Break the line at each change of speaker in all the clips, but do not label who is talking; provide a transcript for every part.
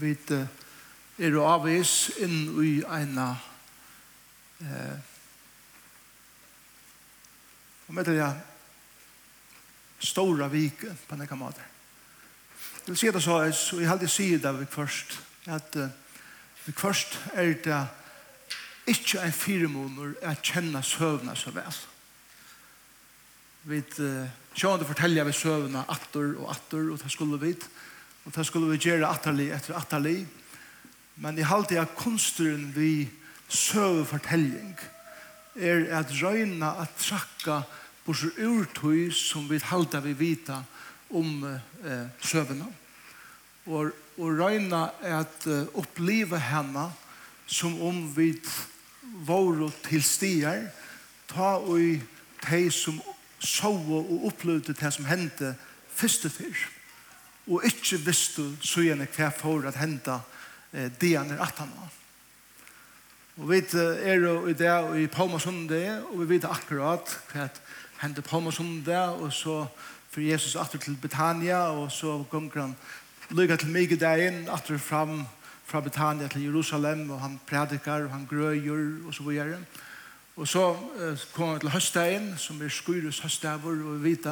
vi er avvis inn i en eh, om etter ja stora vike på nekka måte jeg vil si det så så jeg halde si det vi først at uh, vi først er det ikke en fire måneder at kjenne søvna så vel vi uh, sjående forteller vi søvna atter og atter og det skulle vi vite Og det skulle vi gjøre atterlig etter atterlig. Men i halte jeg kunsteren vi søvefortelling er at røyna at trakka på så urtøy som vi halte vi vita om eh, søvene. Og, og røyna at uh, oppleve henne som om vi våre til stier ta og de som så og opplevde det som hendte første fyrst og ikke visste søgjene hva for at henta eh, det han er at han var. Og vi er jo i det og i Palmasunde, og vi vet akkurat hva hendte Palmasunde, og så for Jesus atter til Betania, og så gonger han lykke til Mikadein, atter fram fra Betania til Jerusalem, og han predikar, og han grøyer, og så videre. Og så eh, kom han til høstdagen, som er Skyrus høstdagen, og vi vet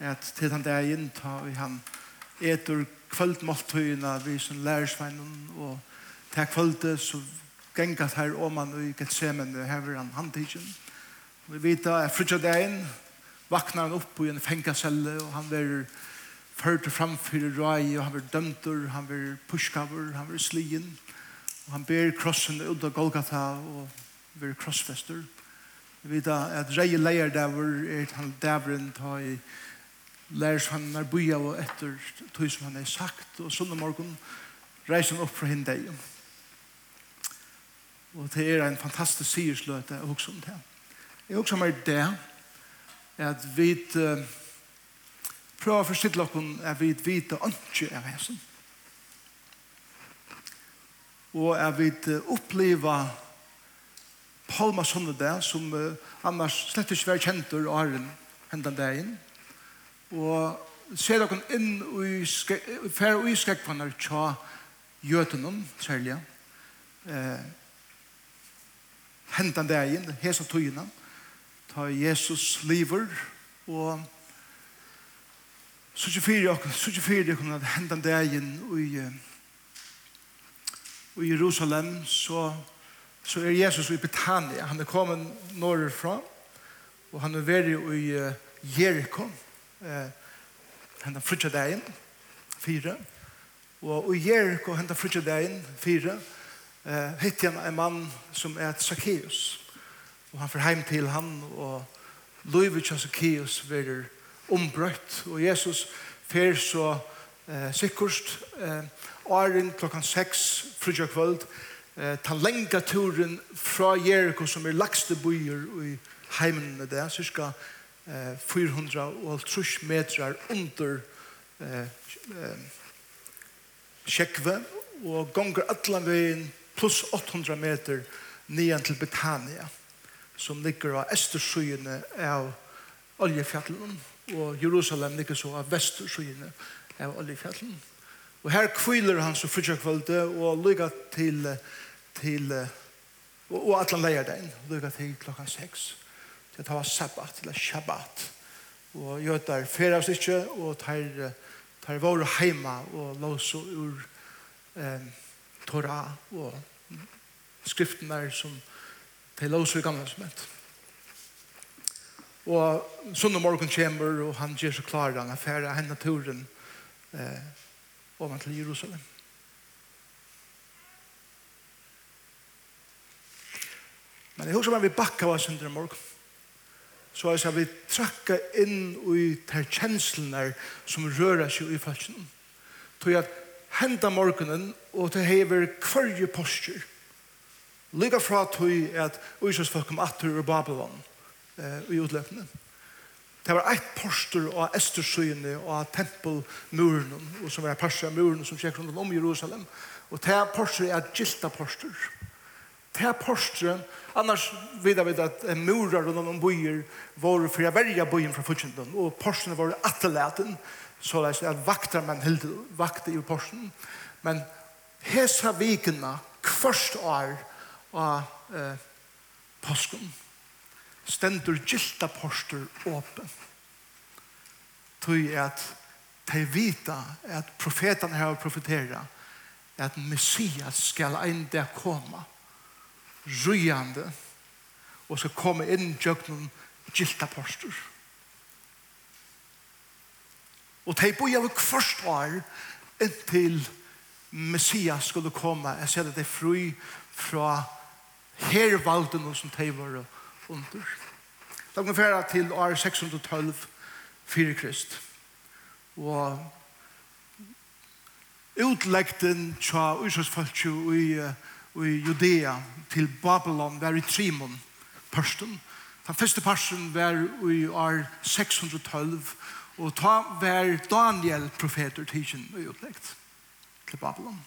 at til den dagen tar vi han etter kvöldmåltøyene vi som lærersveinen, og til kvöldet så gengat her åman i Gethsemane hever han handtidgen. Vi vet at frutja dagen vaknar han opp i en fengaselle, og han blir ført framfyr rai, og han blir dømtur, han blir pushkaver, han blir slien, og han ber krossen ut av Golgata, og blir krossfester. Vi vet at rei leir dæver er han dæveren ta i lærer han er bøya og etter tog som han er sagt, og sånn morgen reiser han opp fra henne deg. Og det er en fantastisk sigersløte jeg husker om det. Jeg husker om det, at vi uh, prøver å forstille dere at vi vet ikke av hessen. Og at vi opplever Palma Sonne der, som uh, annars slett ikke var kjent av Arjen hendan dagen. Og og ser dere inn i fer og i skrekkvannar tja gjøtenom, særlig, eh, hentan dagen, hesa tøyina, ta Jesus liver, og så ikke fyrir dere, så ikke fyrir dere at hentan dagen i, i Jerusalem, så, så er Jesus i Betania, han er kommet norrfra, og han er veri i Jericho, henda frutja dagen, fyra Og i Jericho henda frutja dagen, fyra eh, hitti han en mann som er Zacchaeus. Og han får heim til han, og Løyvi til Zacchaeus verir ombrøtt. Og Jesus fer så eh, sikkert eh, åren klokkan 6, frutja kvöld, eh, ta lenga turen fra Jericho som er lagste byer i heimen der, cirka eh, 400 450 meter under eh, eh, Sjekve og gonger allan vegin pluss 800 meter nian til Betania som ligger av Estersøyene av Oljefjallen og Jerusalem ligger så av Vestersøyene av Oljefjallen og her kviler han så frutjakvalde og lykka til til og, og allan den lykka til klokka 6 til at ha sabbat, eller shabbat. Og gjør jødar feras ikke, og tar, tar våre heima og låse ur eh, Torah og skriften der som de låse i gamle som et. Og sånn om morgen kommer, og han gjør så klar, han affære henne turen eh, over til Jerusalem. Men jeg husker om vi bakker var sønder i morgen så er det vi trakka inn i ter kjenslene som rører seg i falskene. Tog at henda morgenen og til hever kvarje postur. Liga fra tog at Øysers folk kom atur ur Babylon eh, i utløpene. Det var eit postur av Estersøyene og av tempelmuren og som var parser av muren som kjekker rundt om Jerusalem. Og det postur er gilta postur. Det er. Annars vet vi at murar og noen byer var for å verja byen fra fortjenten. Og porstren var atterlaten. Så det er at vakter man helt vakte i porstren. Men hesa vikene kvørst år av eh, påsken stendur gilda poster åpen. Tøy er at de vita at profetene har profetera at Messias skal ein der komme rujande og skal komme inn djøgnen gilta postur. Og de boi av kvart år inntil Messias skulle komme. Jeg ser at de fri fra hervalden som de var under. Da kan vi fære til år 612 fyrir krist. Og utlegden tja Uysas i uh, i Judea til Babylon var i Trimon pørsten. Den første parsten var i år 612 og ta var Daniel profeter tidsen i utleggt til Babylon.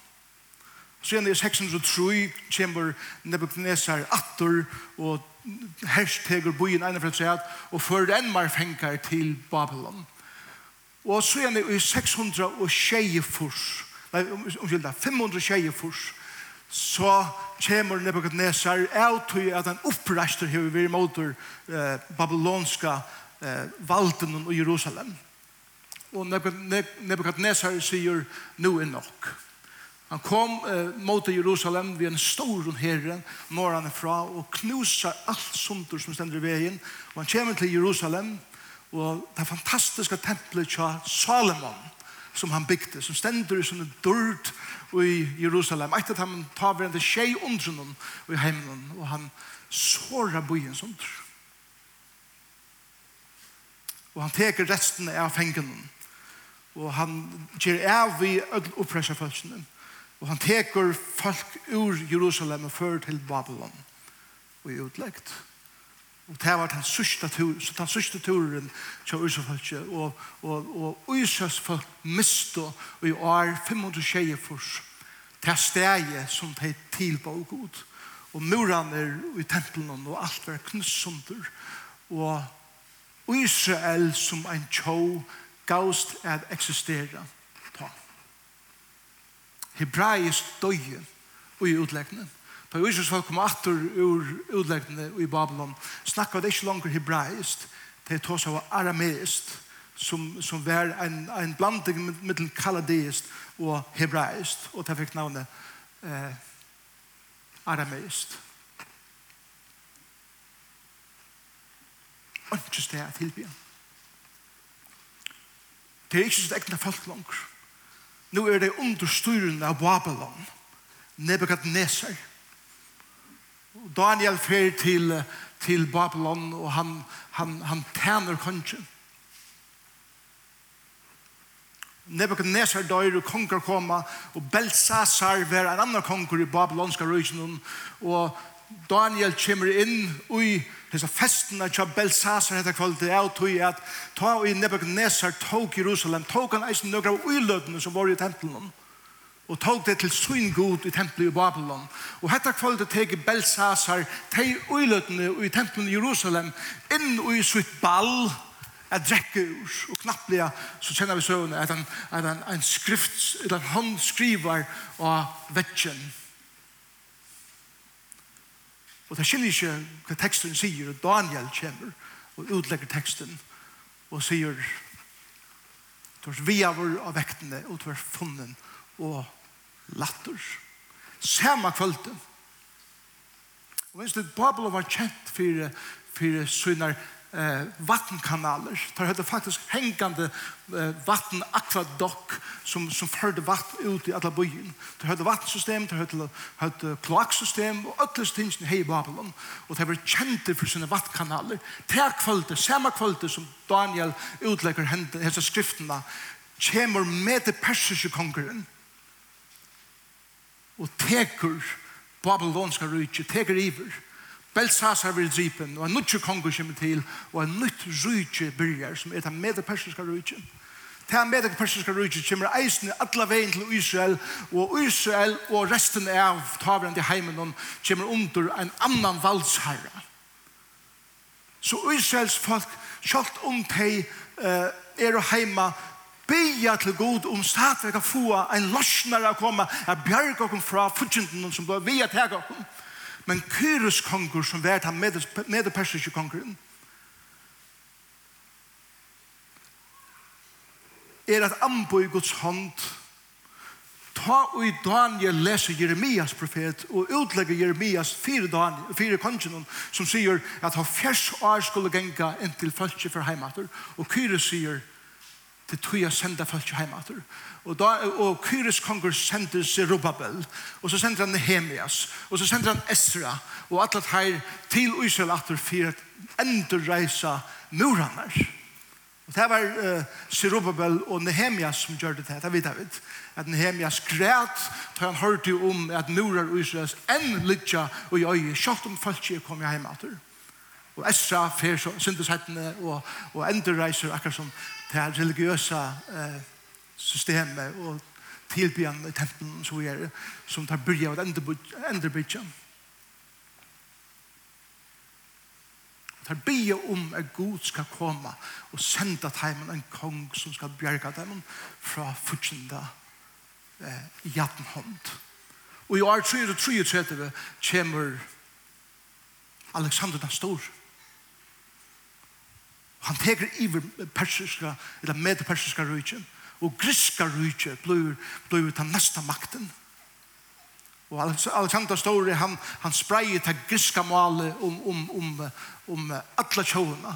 Så igjen i 603 kommer Nebuchadnezzar atter og hersteger byen ene fra treet og fører en mer fengar til Babylon. Og så igjen i 600 og tjeje furs, nei, omkylda, 500 tjeje furs, så kommer Nebuchadnezzar av til at han oppreistur her ved motor eh, babylonska eh, valden i Jerusalem. Og Nebuchadnezzar sier nu er nok. Han kom eh, mot Jerusalem vid en stor herre når han er fra og knusar allt sundur som stender i veien og han kommer til Jerusalem og det fantastiska templet til Salomon som han bygde, som stender i sånne dørt i Jerusalem. Etter at han tar hverandre tjei undrunnen i hemmelen, og han sårer byens undr. Og han teker resten av fengenen, og han gjør av i ødel følelsene, og han teker folk ur Jerusalem og fører til Babylon, og er utleggt. Og det var den sørste turen, så den sørste turen til Øsefalket, og, og, og Øsefalket mistet i år 500 tjejer først til stedet som de tilba og god. Og murene i tempelen og alt var knussunder. Og Israel som en tjå gavst at eksistere på. Hebraisk døye og i utleggene. Da Jesus folk kom atter ur utleggene i Babylon, snakka det ikke langer hebraist, det tås av arameist, som, som var en, en blanding mellom kaladeist og hebraist, og det fikk navnet eh, arameist. Ikke sted jeg tilby. Det er ikke sitt egnet folk langer. Nå er det understyrende av Babylon, Nebuchadnezzar, Daniel fer til, til Babylon, og han, han, han tæner kongen. Nebuchadnezzar dør, og konger koma, og Belsasar var en annan konger i babylonska røysen, og Daniel kommer inn i hesa festen til Belsasar heter kvalitet, og tog at ta i Nebuchadnezzar tog Jerusalem, tog han eisen nøkra av uiløtene som var i tempelen, og og tog det til sin god i tempelet i Babylon. Og hetta kvalitet teg Belsasar, teg uiløtene i templet i Jerusalem, inn i sitt ball, at drekke ur, og knapplega så kjenner vi søvne, at han, at han en skrift, at han skriver av vetjen. Og det skiljer ikke hva teksten sier, og Daniel kommer og utlegger teksten og sier, vi er av vektene, og vi er funnen og latter. Samme kvölde. Og hvis det, Babylon var kjent for, for sine eh, vattenkanaler. Der hadde faktisk hengande eh, vattenakvadokk som, som førte vatten ut i alle byen. Der hadde vattensystem, der hadde, hadde kloaksystem, og alle stingene her i Babylon. Og de var kjente for sine vattenkanaler. Tre kvölde, samme kvölde som Daniel utlegger henne, henne skriftene, kommer med til persiske kongeren og teker babylonska rydtje, teker iver. Belsasar vil dripen, og en nødtje kongo kommer til, og en nytt rydtje byrjar, som er den medepersiska rydtje. Den medepersiska rydtje kommer eisen alle veien til Israel, og Israel og resten av tavren til heimen kommer under en annan valdsherre. Så Israels folk, kjalt om de uh, er og heima, Bia til god om stadverka få en lorsnare å komme, at bjerg kom fra fudgjenten som blir via teg kom. Men Kyrus konger som vært han med, med persiske kongeren, er at ambo i Guds hånd ta og i Daniel lese Jeremias profet og utlegge Jeremias fire, Daniel, fire kongen som sier at ha fjers år skulle genga inntil falske for heimater og Kyrus sier det tog jeg senda folk til heimater. Og, da, og Kyris konger sendte Zerubbabel og så sendte han Nehemias, og så sendte han Esra, og at her til Israel atter for at endur reisa murene. Og det var uh, Zerubbabel og Nehemias som gjør det, det vet jeg vet. At Nehemias græt, da han hørte om at murar Israels enn litja og i øye, kjøtt om folk ikke kom i heimater. Og Esra, Fer, Sindesheitene og, og endurreiser, akkurat som det religiøse eh, systemet og tilbyen i tempelen og så videre, som tar byrja av enderbyggen. tar bia om at Gud skal komme og senda teimen en kong som skal bjerga dem fra fortsinda eh, jattenhånd. Og i år 333 kommer Alexander den Store Han teker iver persiska, eller med persiska rujtjen, og griska rujtje blir, blir den neste makten. Og Alexander Store, han, han spreier til griska malet om, om, om, om alle tjovene.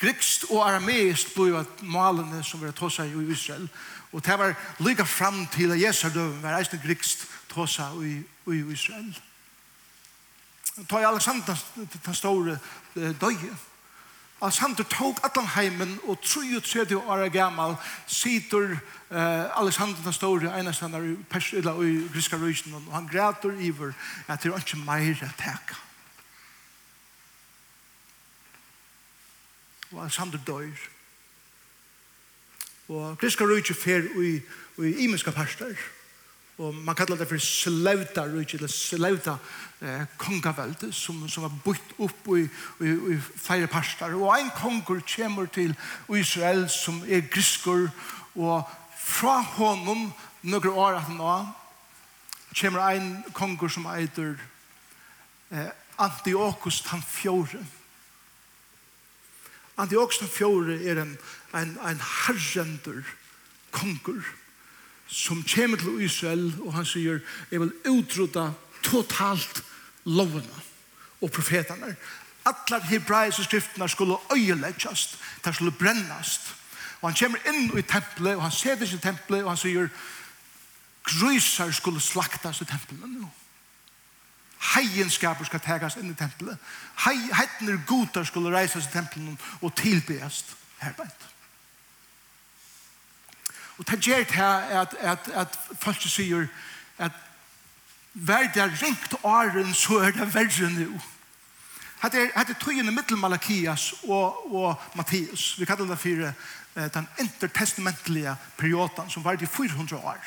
Grikst og arameist blir malene som var tåsa i Israel. Og det var lykka fram til at Jesu døven var eisne grikst tåsa i, i Israel. Ta Alexander den store døye. Og Alexander tok allan heimen, og 33 år gammal sitter eh, Alexander den Store, einastannar i, i Griska Røysen, og han græter iver at det er ikke meir å teka. Og Alexander dør Og Griska Røysen fer i, i imenska parster. Og Og man kallar det for Slauta rujt, eller Slauta eh, kongavelde, som, som var bytt opp i, i, i fire parstar. Og ein konger kommer til Israel som er griskur, og fra honom, nokre år at nå, kommer ein konger som eitur eh, Antiochus den fjore. Antiochus den fjore er en, en, en herrendur konger, som kommer til Israel, og han sier, jeg vil utrota totalt lovene og profetene. Alle hebraiske skriftene skulle øyeleggjast, de skulle brennast. Og han kommer inn i tempelet, og han ser det i tempelet, og han sier, grysar skulle slaktas i tempelet nå. Heienskaper skal tegas inn i tempelet. Heitner gotar skulle reises i tempelet og tilbeast herbeid. Og det gjør det at, at, at folk sier at hver det ringt åren, så er det verre nå. Det er, det er tøyene mittel Malakias og, og Matteus. Vi kallar det for eh, den intertestamentlige perioden som var i 400 år.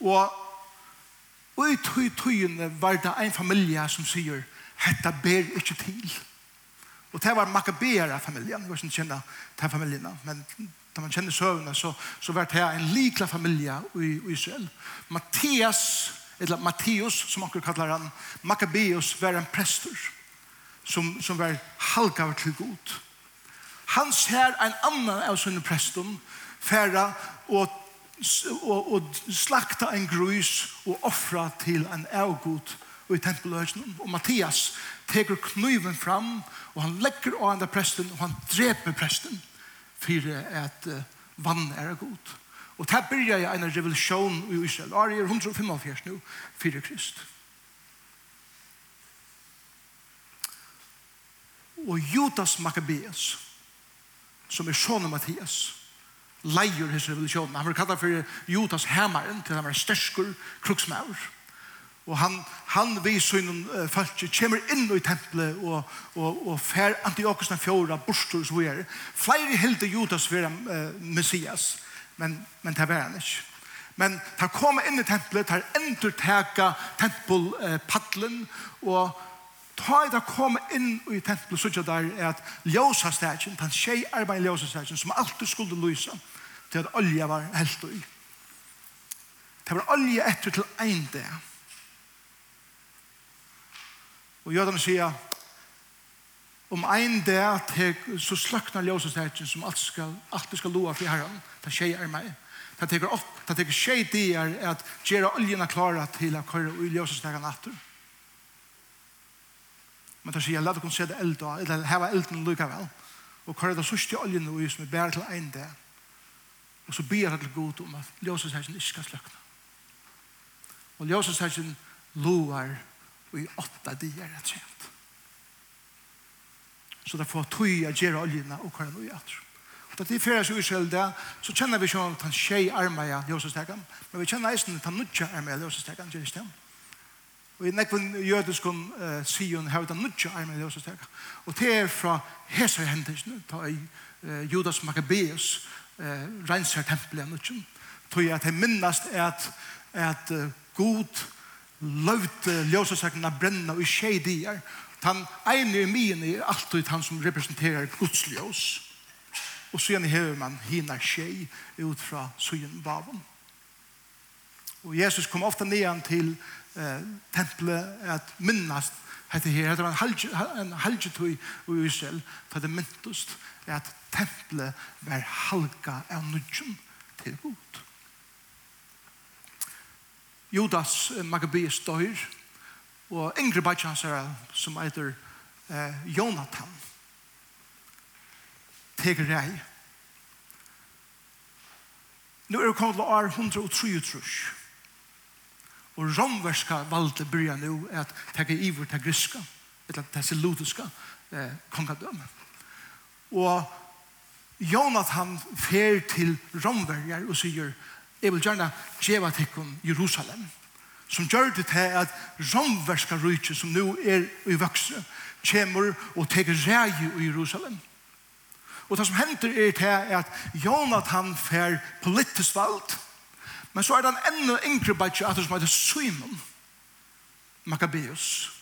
Og, og i tøy tøyene var det en familie som sier «Hetta ber ikke til». Og det var Maccabera-familien. Jeg vet ikke kjenne den familien, men Da man kjenner søvnene, så, så var det här en likla familie i Israel. Mattias, eller Matthias, som akkurat kallar han, Maccabeus var en prester som, som var halkar til god. Han ser en annan av sina presten færa og, og, og slakta en grus og offra til en avgod i tempelhöjden. Og Mattias teker kniven fram og han legger av den presten og han dreper prästen for at vann er god. Og der byrja jeg en revolusjon i Israel. Ari er 145 nå, fire krist. Og Judas Maccabeus, som er sånn Mattias, leier hans revolusjonen. Han var kallet for Judas Hammaren, til han var Kruksmauer. kruksmaur. Og han, han viser sin uh, folk kommer inn i tempelet og, og, og fer Antiochus den fjorda, bostor så er. Flere hilder Judas for uh, Messias, men, men det var han ikke. Men de kom inn i tempelet, de enderteka tempelpaddelen, uh, og ta i det kom inn i tempelet, så ikke der er at ljósa stedjen, den tjej arbeid ljósa stedjen, som alltid skulle lysa, til at olja var helt i. Det var olja etter til en dag. Og jødene sier, om ein dag tek, så sløknar ljøsestegjen som alt skal, alt skal loa for herren, det skjer er meg. Det teker opp, det teker skjer det er at gjøre oljene klare til å køre og ljøsestegjen atter. Men det sier, la dere se det eld, eller heva elden lukkavel, og køre det sørste oljene og som er bære til ein dag. Og så ber det til god om at ljøsestegjen ikke skal sløkna. Og ljøsestegjen loar og i åtta dier er tjent. Så det får tog jeg gjøre oljene og kvar noe gjør. Og da de fyrir seg utsel det, så kjenner vi sånn at han tjei arma ja, Josestekan, men vi kjenner eisen at han nutja arma ja, Josestekan, gjør det Og i nekven jødiskon uh, Sion har han nutja arma ja, Josestekan. Og det er fra hesa hendelsen, ta i uh, Judas Maccabeus, uh, reinser tempelet nutja, tog jeg at jeg minnast at, at uh, god løvde ljøsesøkene brenna i tjei dier. Han ene i min er alltid han som representerer Guds ljøs. Og så gjerne hever man hina tjej ut fra søyen baven. Og Jesus kom ofte ned til eh, tempelet at minnast hette her, det var en halgetøy i Israel, for det myntest at tempelet var halka av nudgen til god. Judas Maccabeus døyr, og yngre bætjansere som heter eh, Jonathan, teker rei. Nå er det kommet til år 133, og romverska valgte byrja nå at teker iver til griska, eller til silotiska eh, kongadømme. Og Jonathan fer til romverjar og sier, jeg vil gjerne djeva til Jerusalem, som gjør det til at romverska rydtje som nå er i vokse, kommer og teker rei i Jerusalem. Og det som hender er til at Jonathan fer politisk valgt, men så er det en enda yngre bætje at det som heter Simon Maccabeus.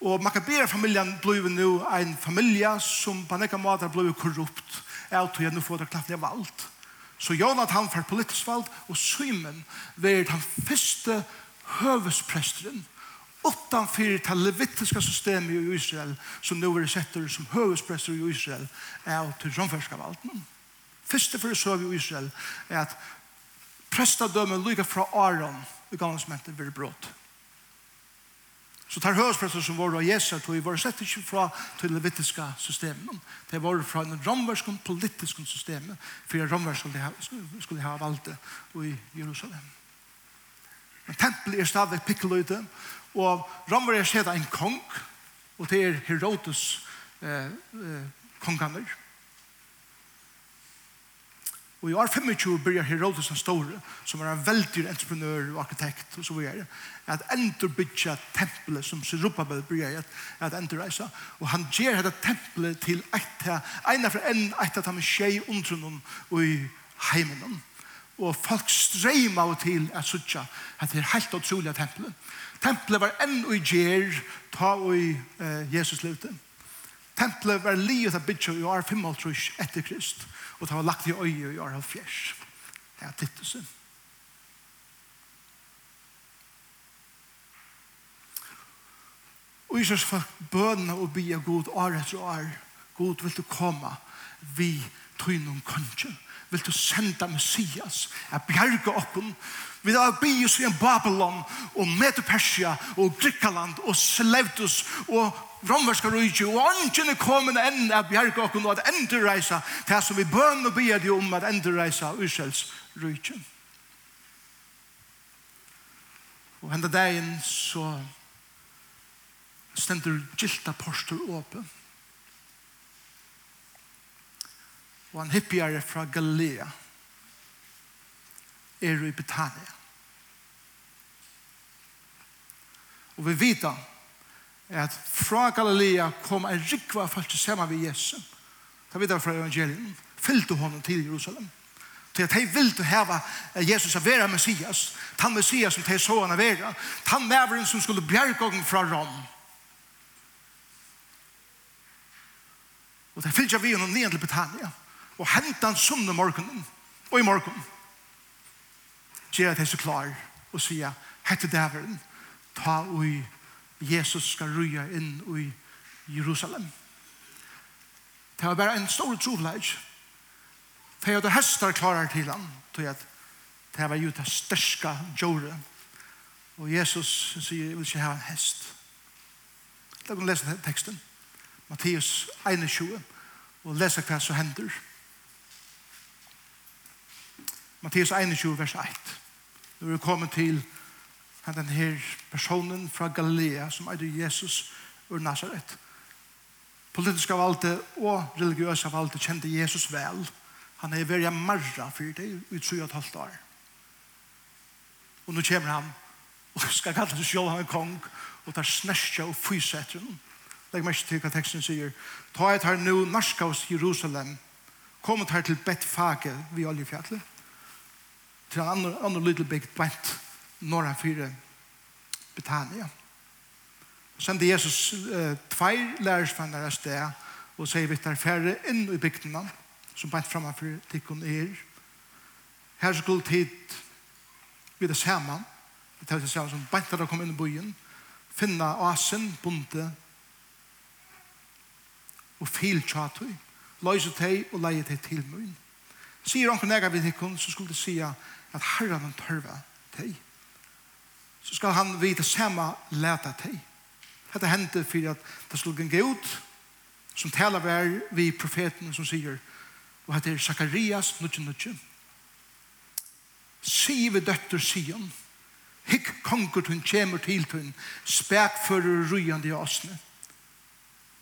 Og Maccabeer-familien blev nå en familie som på nekka måte blev korrupt, jeg tror jeg nå får det klart det valgt. Så Jonathan får politisk valg, og Simon var den første høvespresteren utanfor det levittiska systemet i Israel, som nå er sett som høvesprester i Israel, er til romferska valden. Første for søv i Israel er at prestadømmen lykker fra Aron i gammelsmentet blir brått. Så tar høresprester som var av Jesu tog var sett ikke fra til det levitiske systemet. Det var fra en romversk politisk system for at romversk skulle, ha, skulle ha valgt i Jerusalem. Men tempelet er stadig pikkeløyde og romversk heter en kong og det er Herodes eh, eh, konganger. Og i år 25 byrjar Herodes den store, som er en veldig entreprenør og arkitekt og så videre, at endur bytja tempelet som Zerubbabel byrjar at, at endur reisa. Og han gjer dette tempelet til eit eina fra enn eit at han er tjei undrunnen og i heimen. Og folk streima av til at sutja at det er helt utrolig tempelet. Tempelet var enn og gjer ta og i eh, Jesus lute. Tempelet var livet av bytja i år 25 etter Krist og det var lagt i øye i år fjers. Det er tittelsen. Og Jesus folk bønene og bia god år etter år. God, vil du komme? Vi tog noen kanskje. Vil du sende Messias? Jeg bjerger oppen. Vi da bia oss i en Babylon og Medo Persia og Grikkaland og Seleutus og romerska rujtju, og ånden er kommet enn av bjerga og at endurreisa det som vi bøn og bier de om at endurreisa Israels rujtju. Og henda dagen så stendur gilta postur åpen. Og han hippiare fra Galilea er i Betania. Og vi vet at fra Galilea kom en rikva folk til sammen ved Jesus. Ta videre fra evangelien. Fylte honom til Jerusalem. Til at hei ville til Jesus av vera Messias. Han Messias som hei så han av vera. Han mæveren som skulle bjerga hon fra Rom. Og det fylte vi honom ned til Betania. Og hentan sunne morgenen. Og i morgen. Gjera at hei så klar og sier, hette dæveren, ta og Jesus skal røya inn i Jerusalem. Det var bare en stor trovleik. For jeg hadde hester klarer til han, tog at det var jo det største djore. Og Jesus sier, jeg vil ikke ha en hest. La oss lese teksten. Matteus 21, og lese hva som hender. Matteus 21, vers 1. Nå er vi kommet til han den her personen fra Galilea som er Jesus ur Nazaret. Politiska valde og religiøse valde kjente Jesus vel. Han er veldig marra for det i 3,5 år. Og nå kommer han og skal kalle seg selv han kong og tar snestja og fysa etter henne. Legg meg til hva teksten sier. Ta et her nå norska hos Jerusalem. Kom og tar til Betfage ved oljefjallet. Til en annen, annen liten bygd norra fyra Betania. Og sendte Jesus eh, tvær lærersvenner av sted og sier vi tar færre inn i bygdene som bænt framfor tikkun er. Her skulle tid vi det saman, vi tar det saman som bænt der å komme inn i byen, finna asen, bonde og filtjatøy, løyse teg og leie teg til møyen. Sier onken nega vi tikkun, så skulle det sia at herran tørva teg så skal han vite samme leta till. Dette hände för att det skulle gå ut som taler väl vi profeten som säger och heter Sakarias nutje nutje. Sive døtter Sion. Hick konkur hun kjemur til hun, spek for rujande i asne,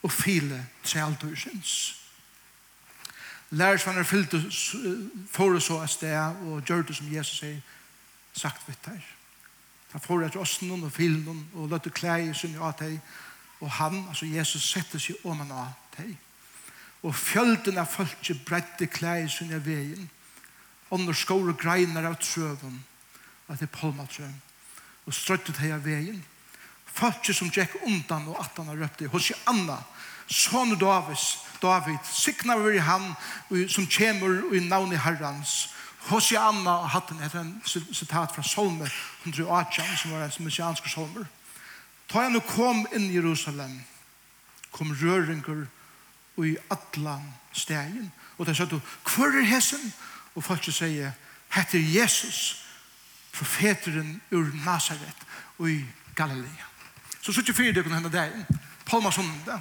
og file treldur sinns. Lærersvannar fyllte for så av sted og gjør det som Jesus har sagt vitt her. Han får etter åsen og filen og løtte klær i sin av deg. Og han, altså Jesus, setter seg om han av deg. Og fjølten av folket bredde klær i sin av veien. Under skår og greiner av trøven. Og etter palmatrøven. Og strøttet deg av veien. Folket som gikk undan og at han har røpt deg. Hos i Anna, son Davids, David, sikna vi han som kommer i navnet herrans Hosianna har hatt en, en sitat fra Solmer 118, som var en messiansk Solmer. Ta han og kom inn i Jerusalem, kom røringer og i atlan stegen. Og det sa du, hvor er hesen? Og folk sier, heter Jesus, profeteren ur Nazaret og i Galilea. Så 74 det kunne hende deg, Palma Sonda.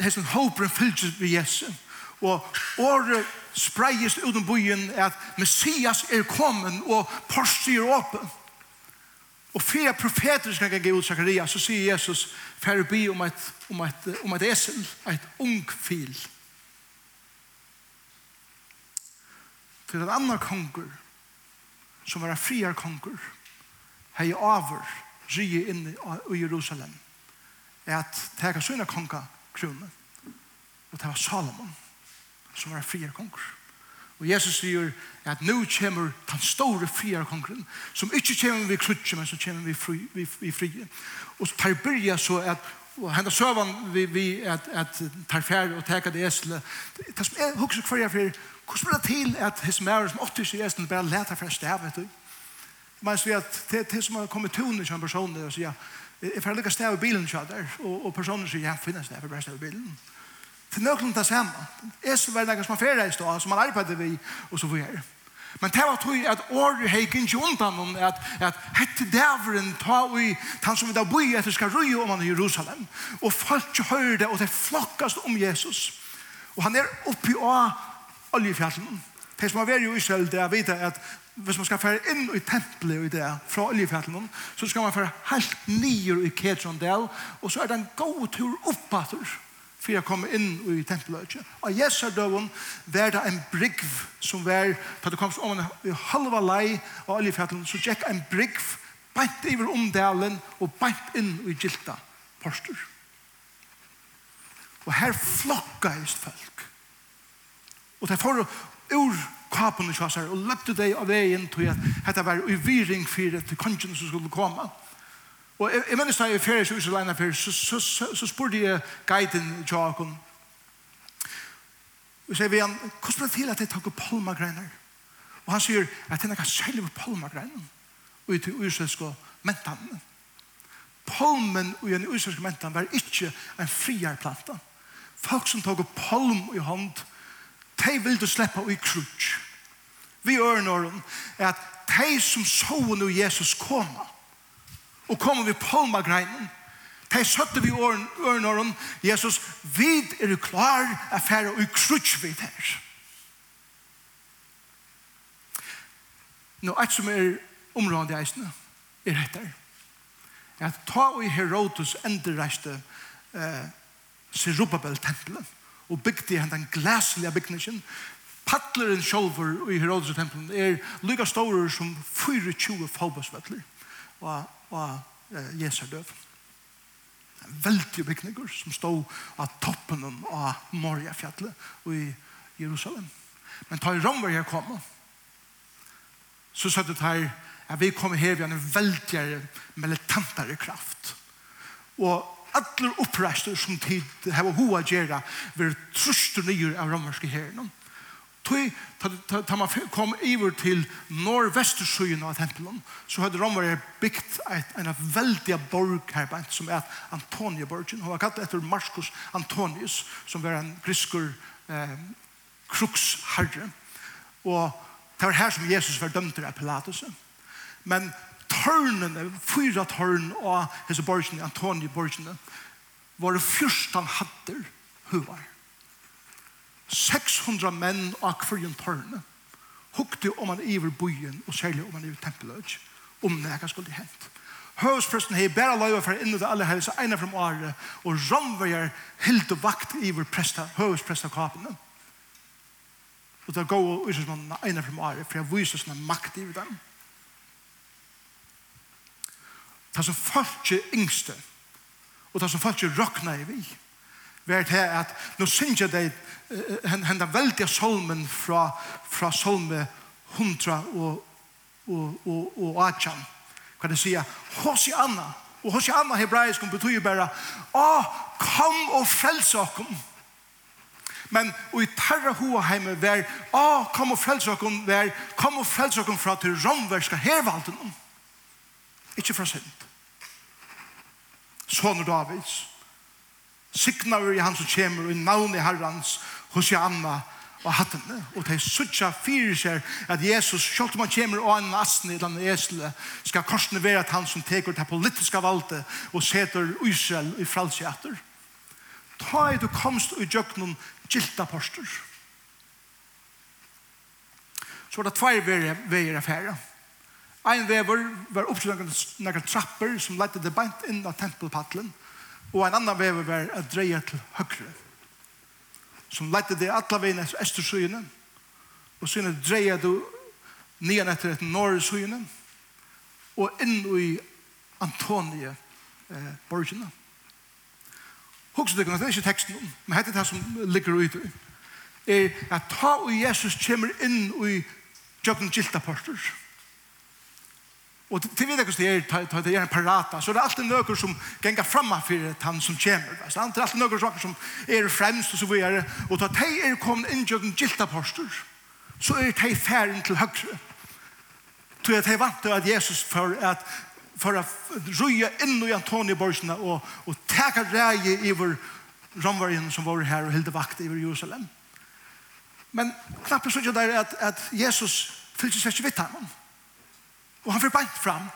Hesen håper en fylgjøs ved Jesus og året spreies uten byen at Messias er kommet og porsi er åpen. Og fire profeter skal gå ut Zacharias, så sier Jesus ferbi om et, om et, om et esel, et ung fil. Til en annan konger, som var en friar konger, hei over, rige inn i Jerusalem, er at teka sina konga kronen, og det var Salomon som var en konger. Og Jesus sier at nå kommer den store frier kongeren, som ikke kommer vi krutje, men som kommer vi, fri, vi, vi frie. Og tar byrja så at og henda søvan vi, vi at, at tar fjær og teka det esle. Det som er hukse kvar jeg fyrir, hvordan blir det til at his mære som åttis i esle bare leter fra stav, vet du? Men så vi at det, det som har kommet tunet som personer og sier, jeg får lukka stav i bilen, og, og personer sier, ja, finnes det, jeg får bare stav i bilen. Ja til nøklen til samme. Jesus var noen som var ferdig i stedet, som han arbeidet vi, og så videre. Men det var tog at året hek ikke undan om at, at hette dæveren ta ui han som vi da boi etter skal røye om han i Jerusalem. Og folk hører det, og det flokkast om Jesus. Og han er oppi av oljefjallen. Det som har vært i Israel, det er vite at hvis man skal fære inn i tempelet i det, fra oljefjallen, så skal man fære helt nyer i Kedrondel, og så er det en god tur oppater for jeg kom inn i tempelet. Og Jesu døven var det en brygg som var, da det kom om en halva lei av oljefjallet, så gikk en brygg bænt iver omdelen og beint inn i gilta porster. Og her flokka just folk. Og det får ur kapen og kjassar og løpte deg av veien til at dette var uviring for at kongen som skulle komme. Og Og jeg, jeg minnes da jeg ferie så Israel enn ferie, så, så, så, så spurte jeg guiden Jakob. Og sier vi han, hvordan ble det til at jeg tok palmagreiner? Og han sier at det jeg kan selve palmagreinen og i til israelske mentan. Palmen og i en israelske mentan var ikke en friar planta. Folk som tok palm i hånd, de ville slippe i krutsk. Vi ørner om at de som så når Jesus kommer, Og kommer vi palmagreinen, Hei søtte vi åren åren, Jesus, vi er du klar er færre og krutsk vi der. Nå, et som er området i eisene, er etter. At ta og i Herodes endereiste eh, Serubabel-tempelet, og bygde han den glæselige bygningen, Patleren sjolver i Herodes tempelen er lykka stårer som 24 fobosvettler. Og av Jesu døv. En veldig bygninger som stod av toppen av Morjafjallet i Jerusalem. Men ta i romver her kom, så sa det her, at vi kommer her ved en veldig militantare kraft. Og alle oppreisene som tid har hoa gjerra, vil truste nye av romerske herren. Tui, da man kom iver til nordvestersøyen av tempelen, så hadde romere bygd en veldig borg her, som er Antonia-borgen. Hun var kalt etter Marcus Antonius, som var en griskur eh, kruksherre. Og det var her som Jesus var dømt av Pilatus. Men tørnene, fyra tørn av hese borgene, Antonia-borgene, var det første han hadde huvar. 600 menn av kvarjon tørne hukte om han iver byen og særlig om han iver tempeløg om det ikke skulle hent. Høvspresten hei bæra løyva fra innu det alle helse eina fram året og romverger hilt og vakt iver presta, høvspresta kapene. Og det går og usus man eina fram åre for jeg viser sånne makt iver dem. Det er som folk er yngste og det er som folk er råkna i vi vært her at nå synes jeg det henda veldige solmen fra, fra solme 100 og, og, og, og 18 kan det sige Hosianna og anna hebraisk betyr bare Å, kom og frels okkom men og i tarra hoa heime vær Å, kom og frels okkom vær kom og frels okkom fra til romverska hervalden ikke fra synd. Sånne Davids. Signa vi han som kommer i navn i herrans hos Janna og hattene. Og de suttja fyrir seg at Jesus, selv om han kommer og en nasten i landet esle, skal korsene være at han som teker det politiska valget og seter Israel i fralsjater. Ta i du komst i noen gilta poster. Så var det tvær veier affære Ein vever var oppslagende noen trapper som lette det beint inn av tempelpaddelen. Og en annan vever var at dreie til høyre. Som lette det alle veien etter Østersøyene. Og så dreie du nian etter etter Norgesøyene. Og inn i Antonie eh, borgene. Hugsa det det er ikke teksten om, men hette det som ligger ute. Er at ta og Jesus kommer inn i jøkken giltaporter. Og til videre hvordan det er, til det er en parata, så er det alltid nøkker som ganger framma for han som kommer. Det er alltid nøkker saker som er fremst og så videre. Og til de er kommet inn i en giltapostur, så er de ferdig til høyre. Til at de vant at Jesus for at for å røye inn i Antoni Borsene og, og teka reie i vår romvarjen som var her og hilde vakt i Jerusalem. Men knappet så ikke der at, at Jesus fyllte seg ikke vidt ham. Og han får beint fram.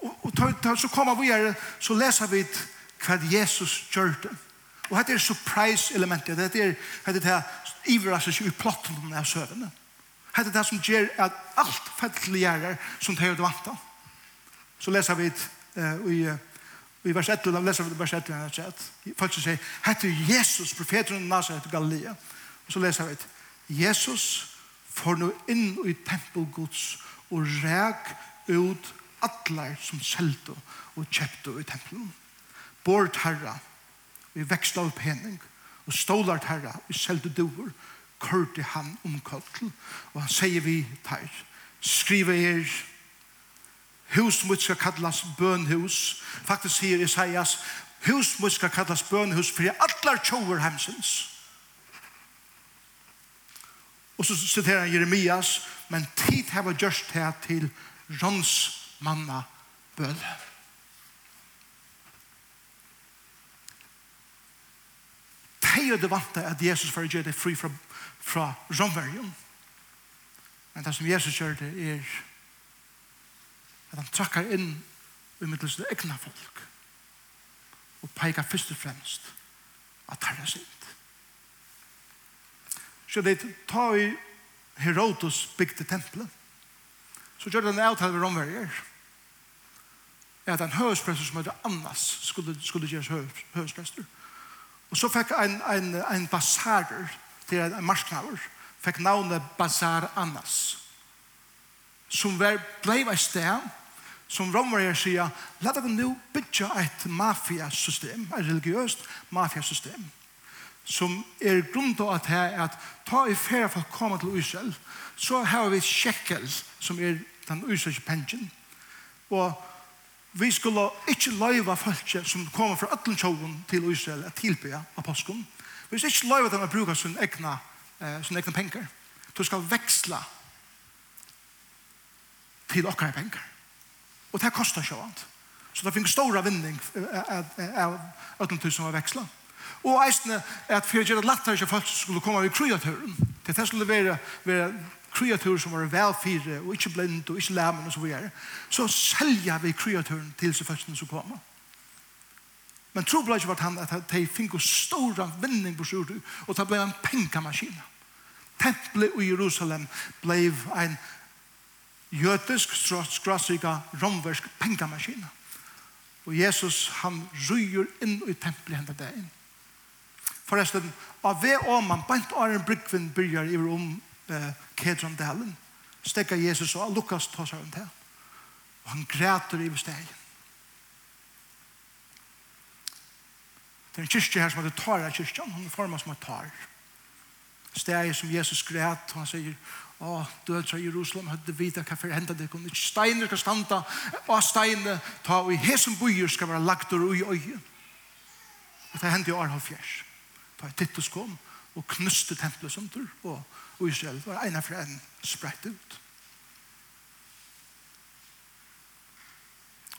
Og, og ta, ta, så kommer vi her, så leser vi hva Jesus gjør det. Og dette er surprise-elementet. Dette er dette her iverraser i plotten av søvnene. Dette er det som gjør at alt fettelig gjør som det er det vant av. Så leser vi uh, i, i vers 1, da leser vi vers 1, og vers 1. Faktisk sier, hette Jesus, profeten av Nazaret og Galilea. Og så leser vi Jesus får nå inn i tempelgods og ræk ut atler som selte og kjøpte i tempelen. Bort herra, vi vekste av pening, og stålart herra, vi selte doer, kørte han omkøttel, og han sier vi tar, skriver her, hus mot skal kallas bønhus, faktisk sier Isaias, hus mot skal kallas bønhus, for jeg atler tjover hemsens. Og så siterer han Jeremias, men tid har vi gjørst det til rons rånsmanna bøle. Tei og det vant at Jesus var gjør det fri fra, fra romverjon. Men det som Jesus gjør det er at han trakkar inn i middelsen egna folk og peikar først og fremst at herre sint. Så det tar vi Herodos bygde tempelet, så gjør det en avtale ved romverger. At en høresprester som heter Annas skulle, skulle gjøres høresprester. Og så fikk en, en, en basarer til en, en marsknaver, fikk navnet Bazar Annas, som var, blei et sted som romverger sier, la deg nå bygge et mafiasystem, et religiøst mafiasystem som er grunn til at her at ta i ferie for å komme til Israel, så har vi sjekkel som er den israelske pensjen. Og vi skulle ikke løyve folk som kommer fra øtlen tjoven til Israel at tilbe av påsken. Vi skulle ikke løyve dem å bruke sin egna, eh, sin egna penger. Du skal veksle til okkar penger. Og det koster ikke annet. Så det finnes store vinning av øtlen tjoven som var vekslet. Og eisne at for å gjøre latter ikke folk skulle komme i kreaturen. Det er skulle være, være kreatur som var velfire og ikke blind og ikke lemmen og så videre. Så selja vi kreaturen til seg folkene som kommer. Men tro ble ikke vært han at de fikk stora vinning på sjord og det ble en pengamaskin. Tempelet i Jerusalem ble en jødisk, skrasiga, romversk pengamaskin. Og Jesus han ryger inn i tempelet hendet der inn Forresten, av ved om man bant av en brygven byrjar i rom eh, Kedron Dalen, Stekka Jesus og Lukas tar seg om det. Og han græter i bestegen. Det er en kyrkje her som heter Tara kyrkjan. Han er formet som er Tar. Steg som Jesus græt, og han sier, Å, dødra i Jerusalem, høyde vita hva for hendet det kunne. Steiner skal standa, og steiner ta, og i hesen bojer skal være lagt og i øye. Det hendte i år halvfjers. Da er Titus kom og knuste tempelet som tur, og, og Israel var en av en sprett ut.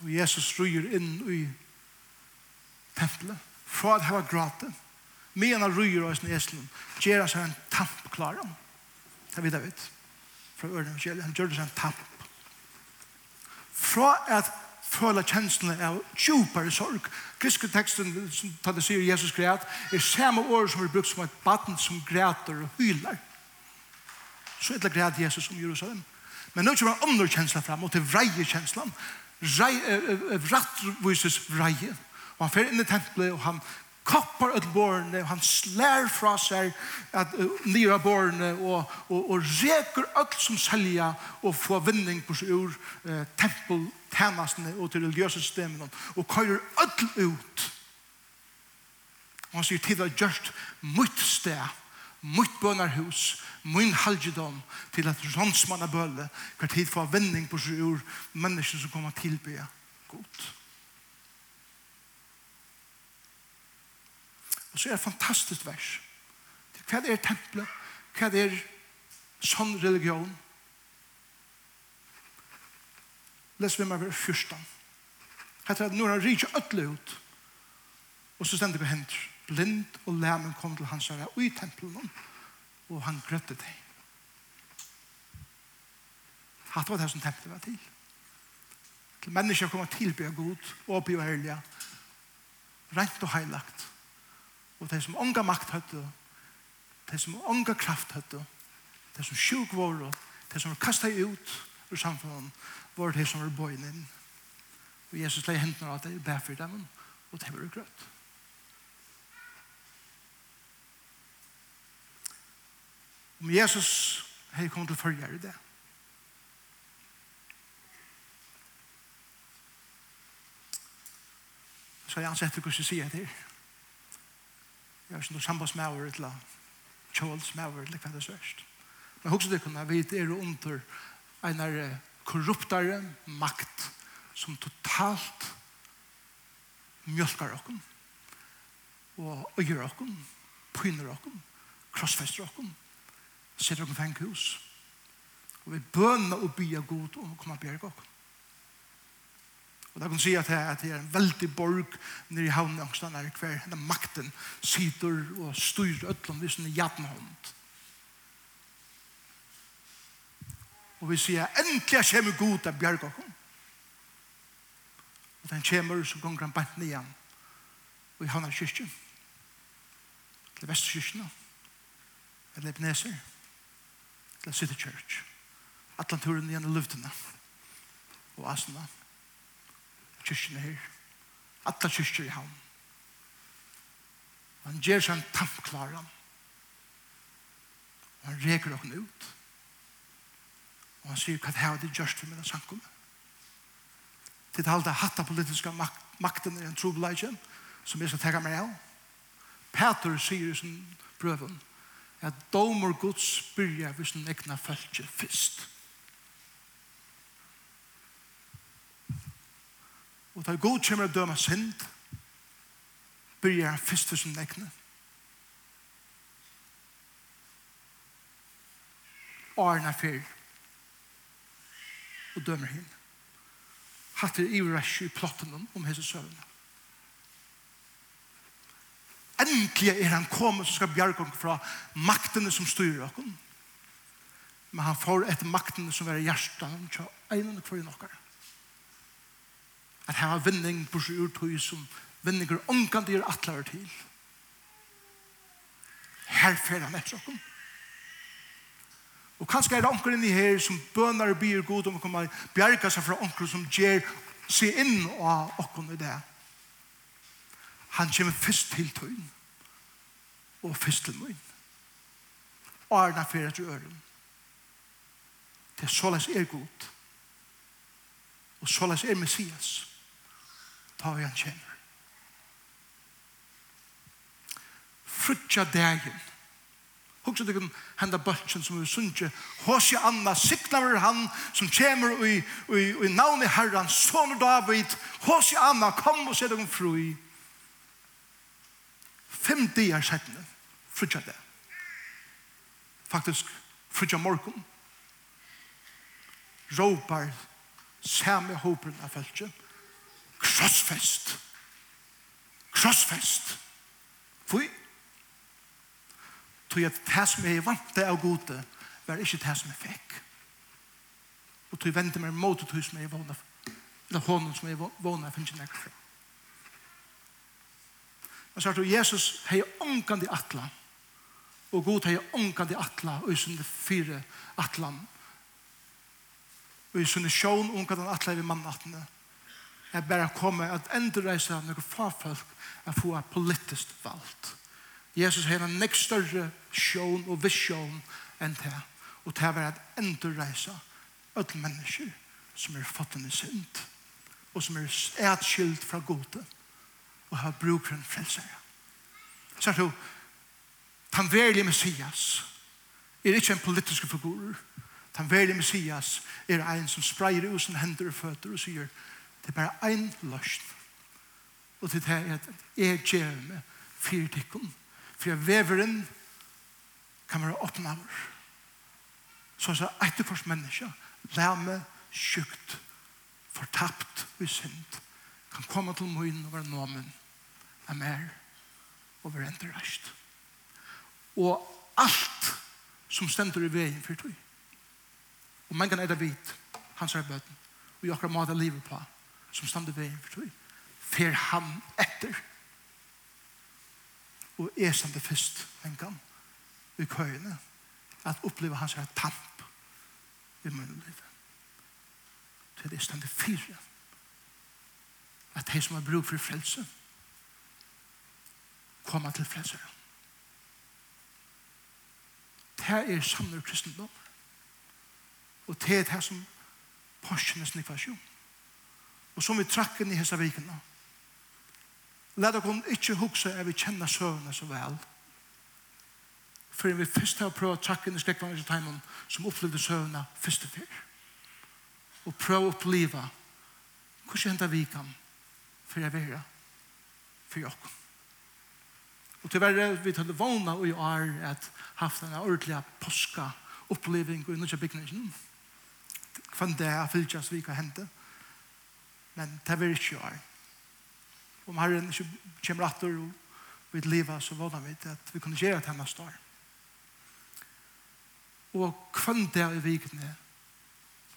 Og Jesus ryger inn i tempelet, fra at det var gratis, Men han ryger oss i sin eslen, gjør seg en tamp klar om. Det vet jeg vet. Fra Ørne og kjelen, han gjør det seg en tamp. Fra at føla kjenslene av djupere sorg. Griske teksten som det sier Jesus græt, er samme år som vi brukt som et baden som græter og hyler. Så er det græt Jesus om Jerusalem. Men nå kommer andre kjensler fram, og til vreie kjenslan. Rattvises vreie. Og han fer inn i tempelet, og han kappar ut borne, han slær fra seg at uh, nira borne og, og, og reker alt som selja og få vinning på seg ur uh, tempel, tænastene og til religiøse systemene og kører alt ut og han sier til det just mot sted mot bønarhus min halgedom til at rånsmanna bøle hver tid få vinning på seg ur mennesker som kommer tilbe Godt. Og så er det et fantastisk vers. Hva er tempelet? Hva er sånn religion? Les vi meg ved vers 14. Hette at når han ryker ødelig ut, og så stender på hender, blind og læmen kom til hans herre, og i tempelen, og han grøtte deg. Hatt var det som tempelet var til. Til mennesker kommer tilbe av god, og oppgive herlige, rent og heilagt, og de som ånga makt høyde, de som ånga kraft høyde, de som sjuk var, de som var kastet ut ur samfunnet, var de som var bøyen inn. Og Jesus leie hendene av det, bæ for dem, og de var grøtt. Om Jesus hei kom til følger i det, så jeg ansetter hvordan jeg sier det her. Jeg har ikke noen sambandsmauer eller kjølsmauer eller hva det er sørst. Men hos det kunne vi er under en av korruptare makt som totalt mjölkar okken og øyer okken, pyner okken, krossfester okken, sitter okken fengkhus. Og vi bønner og bya god om å komme og bjerge okken. Og da kan si at det er en veldig borg nere i havnen angstene er hver den makten sitter og styrer ødlom hvis den er jattenhånd. Og vi sier, endelig jeg kommer god av bjergåkken. Og den kommer så ganger han bant ned igjen. Og i havnen kyrkjen. Til vestkyrkjen. Eller Ebenezer. Til City Church. Atlanturen igjen i luftene. Og asene. Og kyrkene her. Alla kyrkjer i havn. Han gjør seg en tampklaran. Og han reker dere ut. Og han sier hva det her er det gjørst for mine sankum. Til det halde hatta politiska makten i en trobeleidje, som jeg skal tega meg av. Peter sier i sin prøven at domer Guds byrja hvis den egna følge fyrst. Fyrst. Og da god kommer å døme synd, byrjar han først for sin egne. Arne er fyr. Og dømer hinn. Hatt er ivrasj i plotten om hese søvn. Endelig er han kommet som skal bjerge oss fra maktene som styrer oss. Men han får etter maktene som er i hjertet. Han kjører en og kvar i nokkere at her har vinning på sju urtøy som vinninger omkant er atler til. Her fer han etter åkken. Og kanskje er det åkker inni her som bønar og byr god om å komme bjerga seg fra åkker som gjer seg inn av okken i det. Han kommer først til tøyen og først til møyen. Og er den affæret til øren. Det er såleis er god. Og såleis er Messias. Messias ta vi han kjenner. Frutja dagen. Hugsa deg om henda bøtjen som vi sunnje, hos i Anna, siknaver han som kjemur i, i, i navn i Herren, son David, hos i Anna, kom og se deg om fru Fem dier settene, frutja det. Faktisk, frutja morgon. Råpar, samme hopen av feltet, Krossfest. Krossfest. Fui. Tog at det som jeg vant det av gode, var ikke det som jeg fikk. Og tog vente meg mot det som jeg vågna, eller hånden som jeg vågna, finnes ikke nekker fra. Men så er det Jesus hei i atla, og god hei i atla, og i sinne fire atlan, og i sinne sjån ångkant i atla i mannattene, er bare komme at endreise noen farfolk er få politisk valgt. Jesus har en nekst større sjån og visjon enn det. Og det er at endreise alle mennesker som er fattende synd og som er etskilt fra gode og har bruk for en frelsere. Så er det Den verlige Messias er ikke en politisk figur. Den verlige Messias er en som spreier ut sin hender og føtter og sier, Det er bare en løsning. Og til det er at jeg gjør meg for tikkun. For jeg veveren kan være åpne av oss. Så så etterkors menneske, lame, sjukt, fortapt og synd, kan komme til møyen og være nåmen av mer og være enterreist. Og alt som stender i veien for tog. Og man kan etter vit, hans er bøten, og jeg akkurat måte livet på som stande veien for tog. Fer han etter. Og er stande først, en gang i køyene, at oppleve hans her tamp i munnen livet. Så Det er stande fire. At de som har brug for frelse, kommer til frelseren. Det er samler kristendom. Og det er det som Porsjenes nikvasjon og som vi trakk inn i hese vikene. Læt dere ikke huske at vi kjenner søvnene så vel. For vi først har prøvd å trakk inn i skrekkvann i timen som opplevde søvnene først og før. Og prøv å oppleve hvordan hentet vi kan for jeg være for dere. Og til verre, vi tar det vana og i år at haft en ordentlig påska oppleving i nødja bygningen. Kvann det er fylgjast vi kan hente. Men det vil ikke gjøre. Om Herren ikke kommer atter og vil leva så vana vi til at vi kunne gjøre det neste år. Og kvann det er i vikene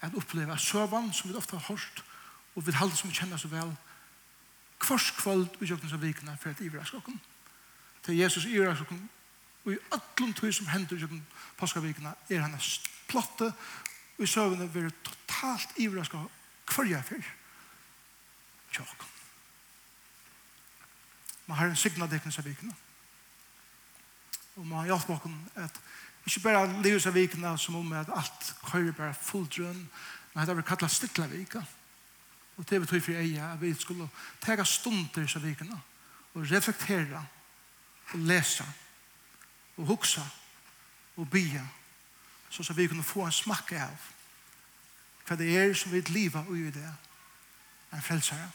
at oppleve søvann som vi ofte har hørt og vil halde som vi kjenner så vel kvars kvöld og jøkken som vikene for at iverrask skokken. Til Jesus iverrask skokken og i öllum tog som hender jøkken påskavikene er hans plotte og i søvende vil totalt iverrask skokken hver jeg fyrt tjokk. Men Herren signa deg nisse vikene. Og man hjelper oss at ikke bare livet seg vikene som om at alt køyre bare fulldrønn, men det vi kallet stittla vika. Og det betyr for eia at vi skulle tega stunder seg vikene og reflektera og lesa og hugsa og bya så så vi kunne få en smakk av hva det er som vi lever og gjør det en frelsere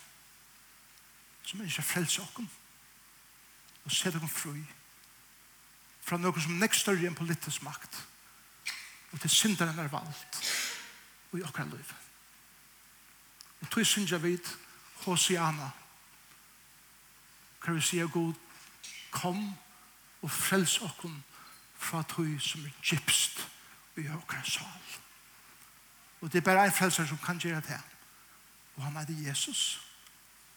som ikke frelser oss og ser dere fri. Fra noe som nekst større enn politisk makt. Og til synderen er valgt og i okker liv. Og tog synes jeg vid Hosiana kan vi si at god kom og frels okken fra tog som er gypst og i okker sal. Og det er bare en frelser som kan gjøre det. Og han er det Jesus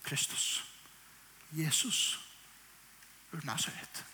Kristus. Jesus ur Nazaret.